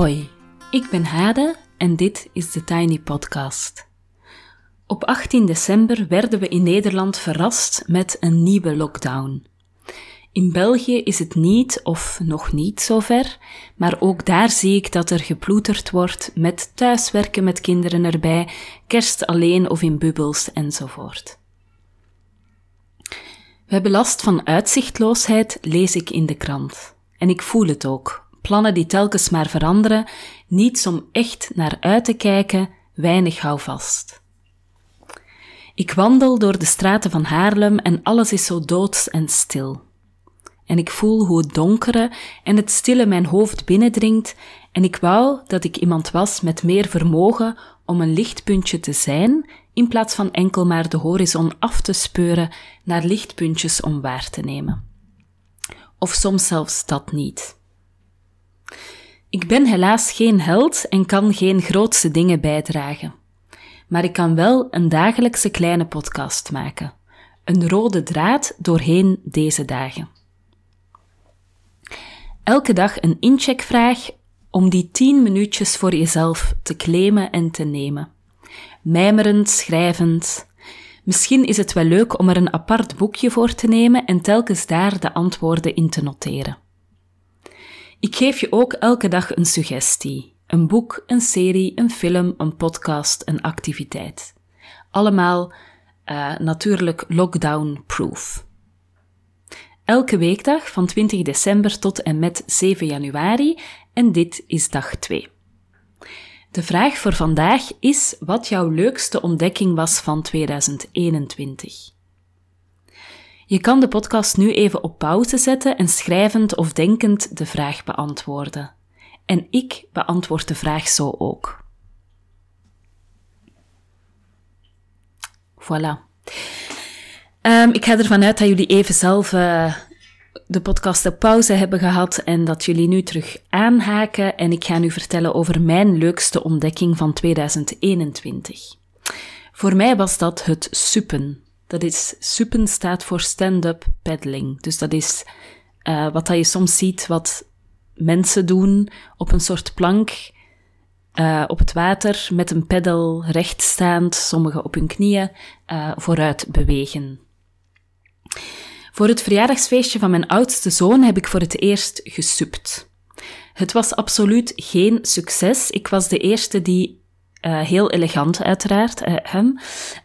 Hoi, ik ben Hade en dit is de Tiny Podcast. Op 18 december werden we in Nederland verrast met een nieuwe lockdown. In België is het niet of nog niet zover, maar ook daar zie ik dat er geploeterd wordt met thuiswerken met kinderen erbij, kerst alleen of in bubbels enzovoort. We hebben last van uitzichtloosheid, lees ik in de krant. En ik voel het ook. Plannen die telkens maar veranderen, niets om echt naar uit te kijken, weinig houvast. Ik wandel door de straten van Haarlem en alles is zo doods en stil. En ik voel hoe het donkere en het stille mijn hoofd binnendringt en ik wou dat ik iemand was met meer vermogen om een lichtpuntje te zijn, in plaats van enkel maar de horizon af te speuren naar lichtpuntjes om waar te nemen. Of soms zelfs dat niet. Ik ben helaas geen held en kan geen grootste dingen bijdragen. Maar ik kan wel een dagelijkse kleine podcast maken. Een rode draad doorheen deze dagen. Elke dag een incheckvraag om die tien minuutjes voor jezelf te claimen en te nemen. Mijmerend, schrijvend. Misschien is het wel leuk om er een apart boekje voor te nemen en telkens daar de antwoorden in te noteren. Ik geef je ook elke dag een suggestie. Een boek, een serie, een film, een podcast, een activiteit. Allemaal uh, natuurlijk lockdown-proof. Elke weekdag van 20 december tot en met 7 januari en dit is dag 2. De vraag voor vandaag is wat jouw leukste ontdekking was van 2021. Je kan de podcast nu even op pauze zetten en schrijvend of denkend de vraag beantwoorden. En ik beantwoord de vraag zo ook. Voilà. Um, ik ga ervan uit dat jullie even zelf uh, de podcast op pauze hebben gehad en dat jullie nu terug aanhaken. En ik ga nu vertellen over mijn leukste ontdekking van 2021. Voor mij was dat het suppen. Dat is, suppen staat voor stand-up paddling. Dus dat is uh, wat dat je soms ziet wat mensen doen op een soort plank uh, op het water met een peddel rechtstaand, sommigen op hun knieën, uh, vooruit bewegen. Voor het verjaardagsfeestje van mijn oudste zoon heb ik voor het eerst gesupt. Het was absoluut geen succes. Ik was de eerste die uh, heel elegant uiteraard, uh, hem,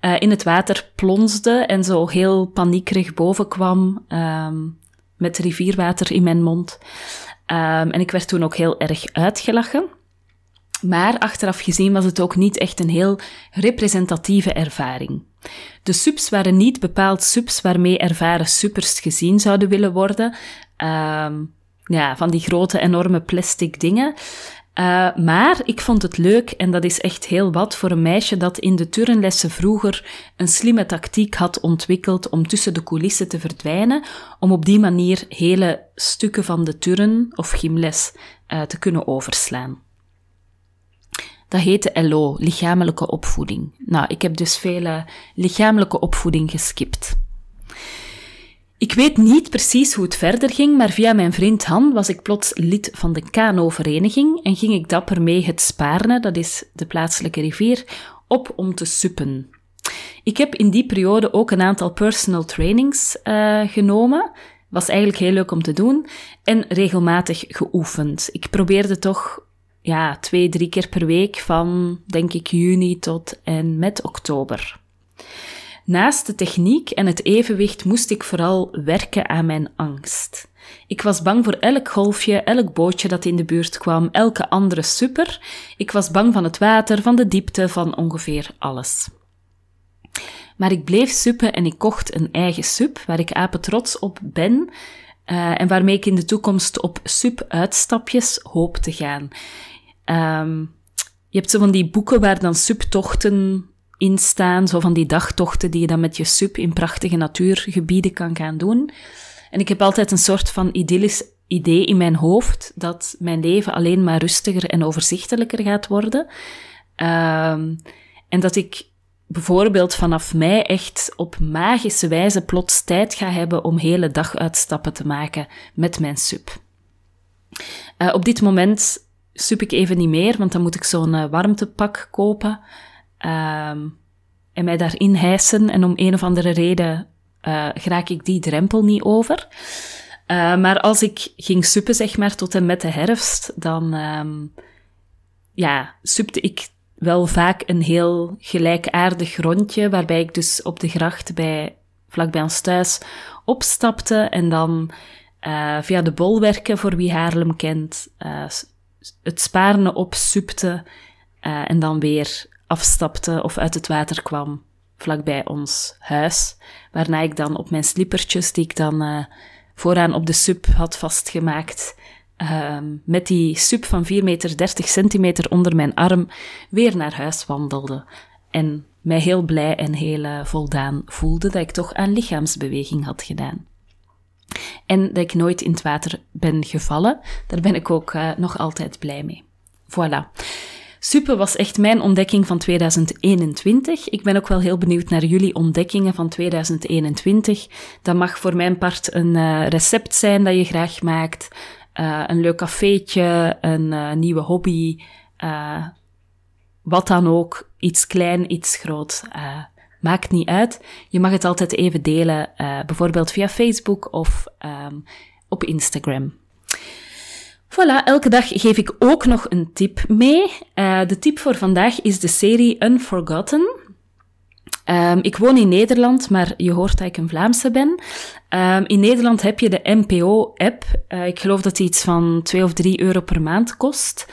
uh, in het water plonsde en zo heel paniekerig boven kwam, um, met rivierwater in mijn mond. Um, en ik werd toen ook heel erg uitgelachen. Maar achteraf gezien was het ook niet echt een heel representatieve ervaring. De subs waren niet bepaald subs waarmee ervaren suppers gezien zouden willen worden. Uh, ja, van die grote, enorme plastic dingen. Uh, maar ik vond het leuk en dat is echt heel wat voor een meisje dat in de turnlessen vroeger een slimme tactiek had ontwikkeld om tussen de coulissen te verdwijnen, om op die manier hele stukken van de turn of gymles uh, te kunnen overslaan. Dat heette LO, lichamelijke opvoeding. Nou, ik heb dus veel lichamelijke opvoeding geskipt. Ik weet niet precies hoe het verder ging, maar via mijn vriend Han was ik plots lid van de Kano-vereniging en ging ik dapper mee het Spaarne, dat is de plaatselijke rivier, op om te suppen. Ik heb in die periode ook een aantal personal trainings uh, genomen. Was eigenlijk heel leuk om te doen. En regelmatig geoefend. Ik probeerde toch ja, twee, drie keer per week van, denk ik, juni tot en met oktober. Naast de techniek en het evenwicht moest ik vooral werken aan mijn angst. Ik was bang voor elk golfje, elk bootje dat in de buurt kwam, elke andere super. Ik was bang van het water, van de diepte, van ongeveer alles. Maar ik bleef suppen en ik kocht een eigen sup, waar ik apen trots op ben, uh, en waarmee ik in de toekomst op sup-uitstapjes hoop te gaan. Um, je hebt zo van die boeken waar dan subtochten in staan, zo van die dagtochten die je dan met je sub in prachtige natuurgebieden kan gaan doen. En ik heb altijd een soort van idyllisch idee in mijn hoofd dat mijn leven alleen maar rustiger en overzichtelijker gaat worden. Um, en dat ik bijvoorbeeld vanaf mei echt op magische wijze plots tijd ga hebben om hele daguitstappen te maken met mijn sub. Uh, op dit moment sup ik even niet meer, want dan moet ik zo'n uh, warmtepak kopen. Ehm, en mij daarin hijsen. En om een of andere reden uh, raak ik die drempel niet over. Uh, maar als ik ging suppen, zeg maar, tot en met de herfst, dan um, ja, supte ik wel vaak een heel gelijkaardig rondje, waarbij ik dus op de gracht bij, vlak bij ons thuis opstapte en dan uh, via de bolwerken, voor wie Haarlem kent, het Spaarne opsupte en dan weer afstapte of uit het water kwam vlakbij ons huis. Waarna ik dan op mijn slippertjes, die ik dan vooraan op de sub had vastgemaakt, Ehm, met die sub van 4 meter 30 centimeter onder mijn arm weer naar huis wandelde. En mij heel blij en heel uh, voldaan voelde dat ik toch aan lichaamsbeweging had gedaan. En dat ik nooit in het water ben gevallen. Daar ben ik ook uh, nog altijd blij mee. Voilà. Suppe was echt mijn ontdekking van 2021. Ik ben ook wel heel benieuwd naar jullie ontdekkingen van 2021. Dat mag voor mijn part een uh, recept zijn dat je graag maakt. Uh, een leuk cafeetje, een uh, nieuwe hobby, wat dan ook. Iets klein, iets groot. maakt niet uit. Je mag het altijd even delen, bijvoorbeeld via Facebook of um, op Instagram. Voilà, elke dag geef ik ook nog een tip mee. de tip voor vandaag is de serie Unforgotten. Um, ik woon in Nederland, maar je hoort dat ik een Vlaamse ben. Um, in Nederland heb je de NPO-app. Uh, ik geloof dat die iets van 2 of 3 euro per maand kost.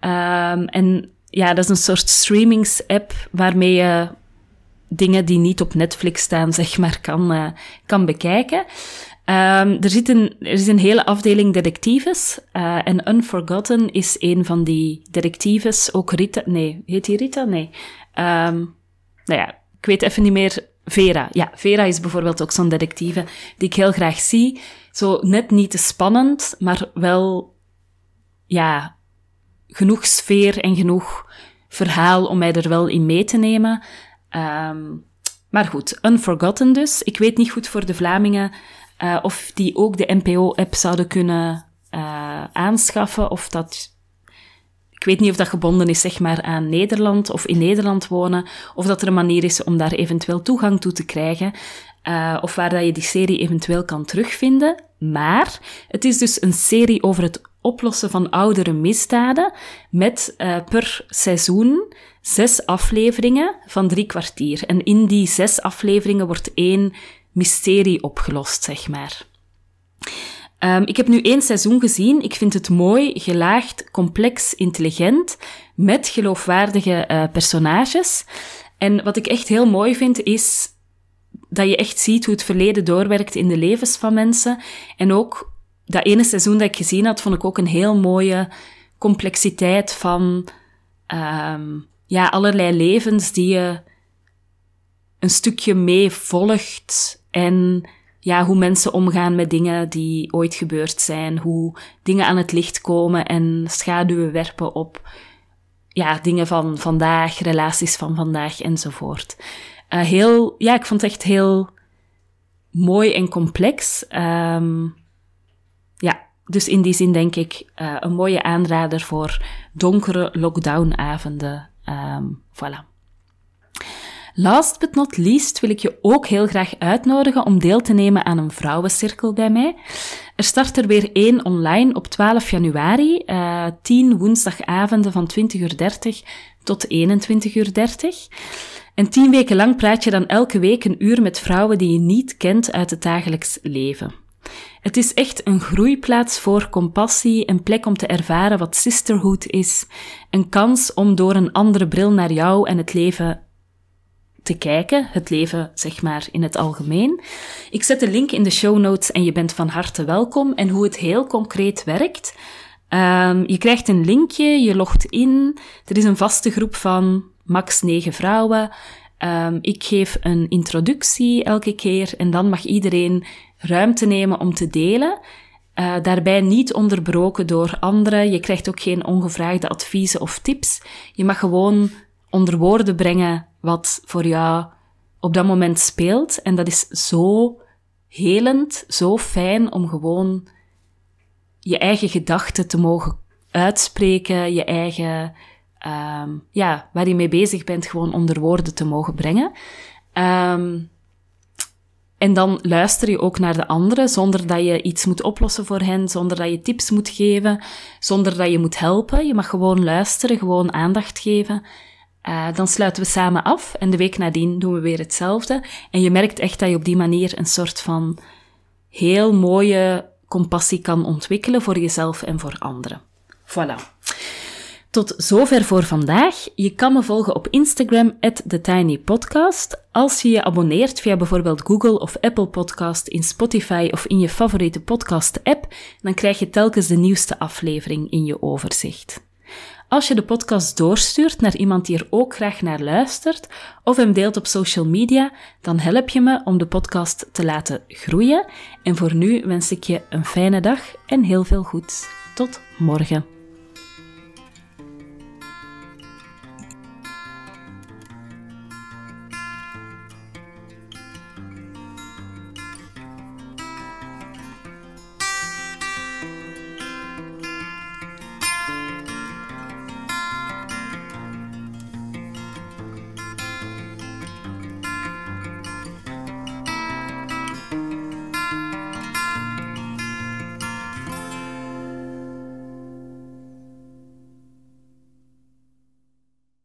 Um, en ja, dat is een soort streamings-app waarmee je dingen die niet op Netflix staan, zeg maar, kan, uh, kan bekijken. Um, er, zit een, er is een hele afdeling detectives. Uh, en Unforgotten is een van die detectives. Ook Rita. Nee, heet die Rita? Nee. Um, nou ja, ik weet even niet meer. Vera. Ja, Vera is bijvoorbeeld ook zo'n detectieve die ik heel graag zie. Zo net niet te spannend, maar wel, ja, genoeg sfeer en genoeg verhaal om mij er wel in mee te nemen. Um, maar goed, Unforgotten dus. Ik weet niet goed voor de Vlamingen uh, of die ook de NPO-app zouden kunnen uh, aanschaffen, of dat ik weet niet of dat gebonden is zeg maar, aan Nederland of in Nederland wonen, of dat er een manier is om daar eventueel toegang toe te krijgen, uh, of waar dat je die serie eventueel kan terugvinden. Maar het is dus een serie over het oplossen van oudere misdaden, met per seizoen zes afleveringen van drie kwartier. En in die zes afleveringen wordt één mysterie opgelost, zeg maar. Um, ik heb nu één seizoen gezien. Ik vind het mooi, gelaagd, complex, intelligent, met geloofwaardige uh, personages. En wat ik echt heel mooi vind, is dat je echt ziet hoe het verleden doorwerkt in de levens van mensen. En ook dat ene seizoen dat ik gezien had, vond ik ook een heel mooie complexiteit van um, ja, allerlei levens die je een stukje mee volgt en ja, hoe mensen omgaan met dingen die ooit gebeurd zijn, hoe dingen aan het licht komen en schaduwen werpen op ja, dingen van vandaag, relaties van vandaag enzovoort. Uh, heel, ja, ik vond het echt heel mooi en complex. Um, ja, dus in die zin denk ik uh, een mooie aanrader voor donkere lockdownavonden. Um, voilà. Last but not least wil ik je ook heel graag uitnodigen om deel te nemen aan een vrouwencirkel bij mij. Er start er weer één online op 12 januari, uh, 10 woensdagavonden van 20.30 uur tot 21.30 uur. En tien weken lang praat je dan elke week een uur met vrouwen die je niet kent uit het dagelijks leven. Het is echt een groeiplaats voor compassie, een plek om te ervaren wat sisterhood is, een kans om door een andere bril naar jou en het leven te kijken, het leven zeg maar in het algemeen. Ik zet de link in de show notes en je bent van harte welkom. En hoe het heel concreet werkt. Um, je krijgt een linkje, je logt in. Er is een vaste groep van max negen vrouwen. Um, ik geef een introductie elke keer en dan mag iedereen ruimte nemen om te delen. Uh, daarbij niet onderbroken door anderen. Je krijgt ook geen ongevraagde adviezen of tips. Je mag gewoon onder woorden brengen wat voor jou op dat moment speelt. En dat is zo helend, zo fijn om gewoon je eigen gedachten te mogen uitspreken, je eigen, ehm, ja, waar je mee bezig bent, gewoon onder woorden te mogen brengen. Ehm, en dan luister je ook naar de anderen, zonder dat je iets moet oplossen voor hen, zonder dat je tips moet geven, zonder dat je moet helpen. Je mag gewoon luisteren, gewoon aandacht geven. Uh, dan sluiten we samen af en de week nadien doen we weer hetzelfde. En je merkt echt dat je op die manier een soort van heel mooie compassie kan ontwikkelen voor jezelf en voor anderen. Voilà. Tot zover voor vandaag. Je kan me volgen op Instagram, TheTinyPodcast. Als je je abonneert via bijvoorbeeld Google of Apple Podcast, in Spotify of in je favoriete podcast-app, dan krijg je telkens de nieuwste aflevering in je overzicht. Als je de podcast doorstuurt naar iemand die er ook graag naar luistert, of hem deelt op social media, dan help je me om de podcast te laten groeien. En voor nu wens ik je een fijne dag en heel veel goeds. Tot morgen.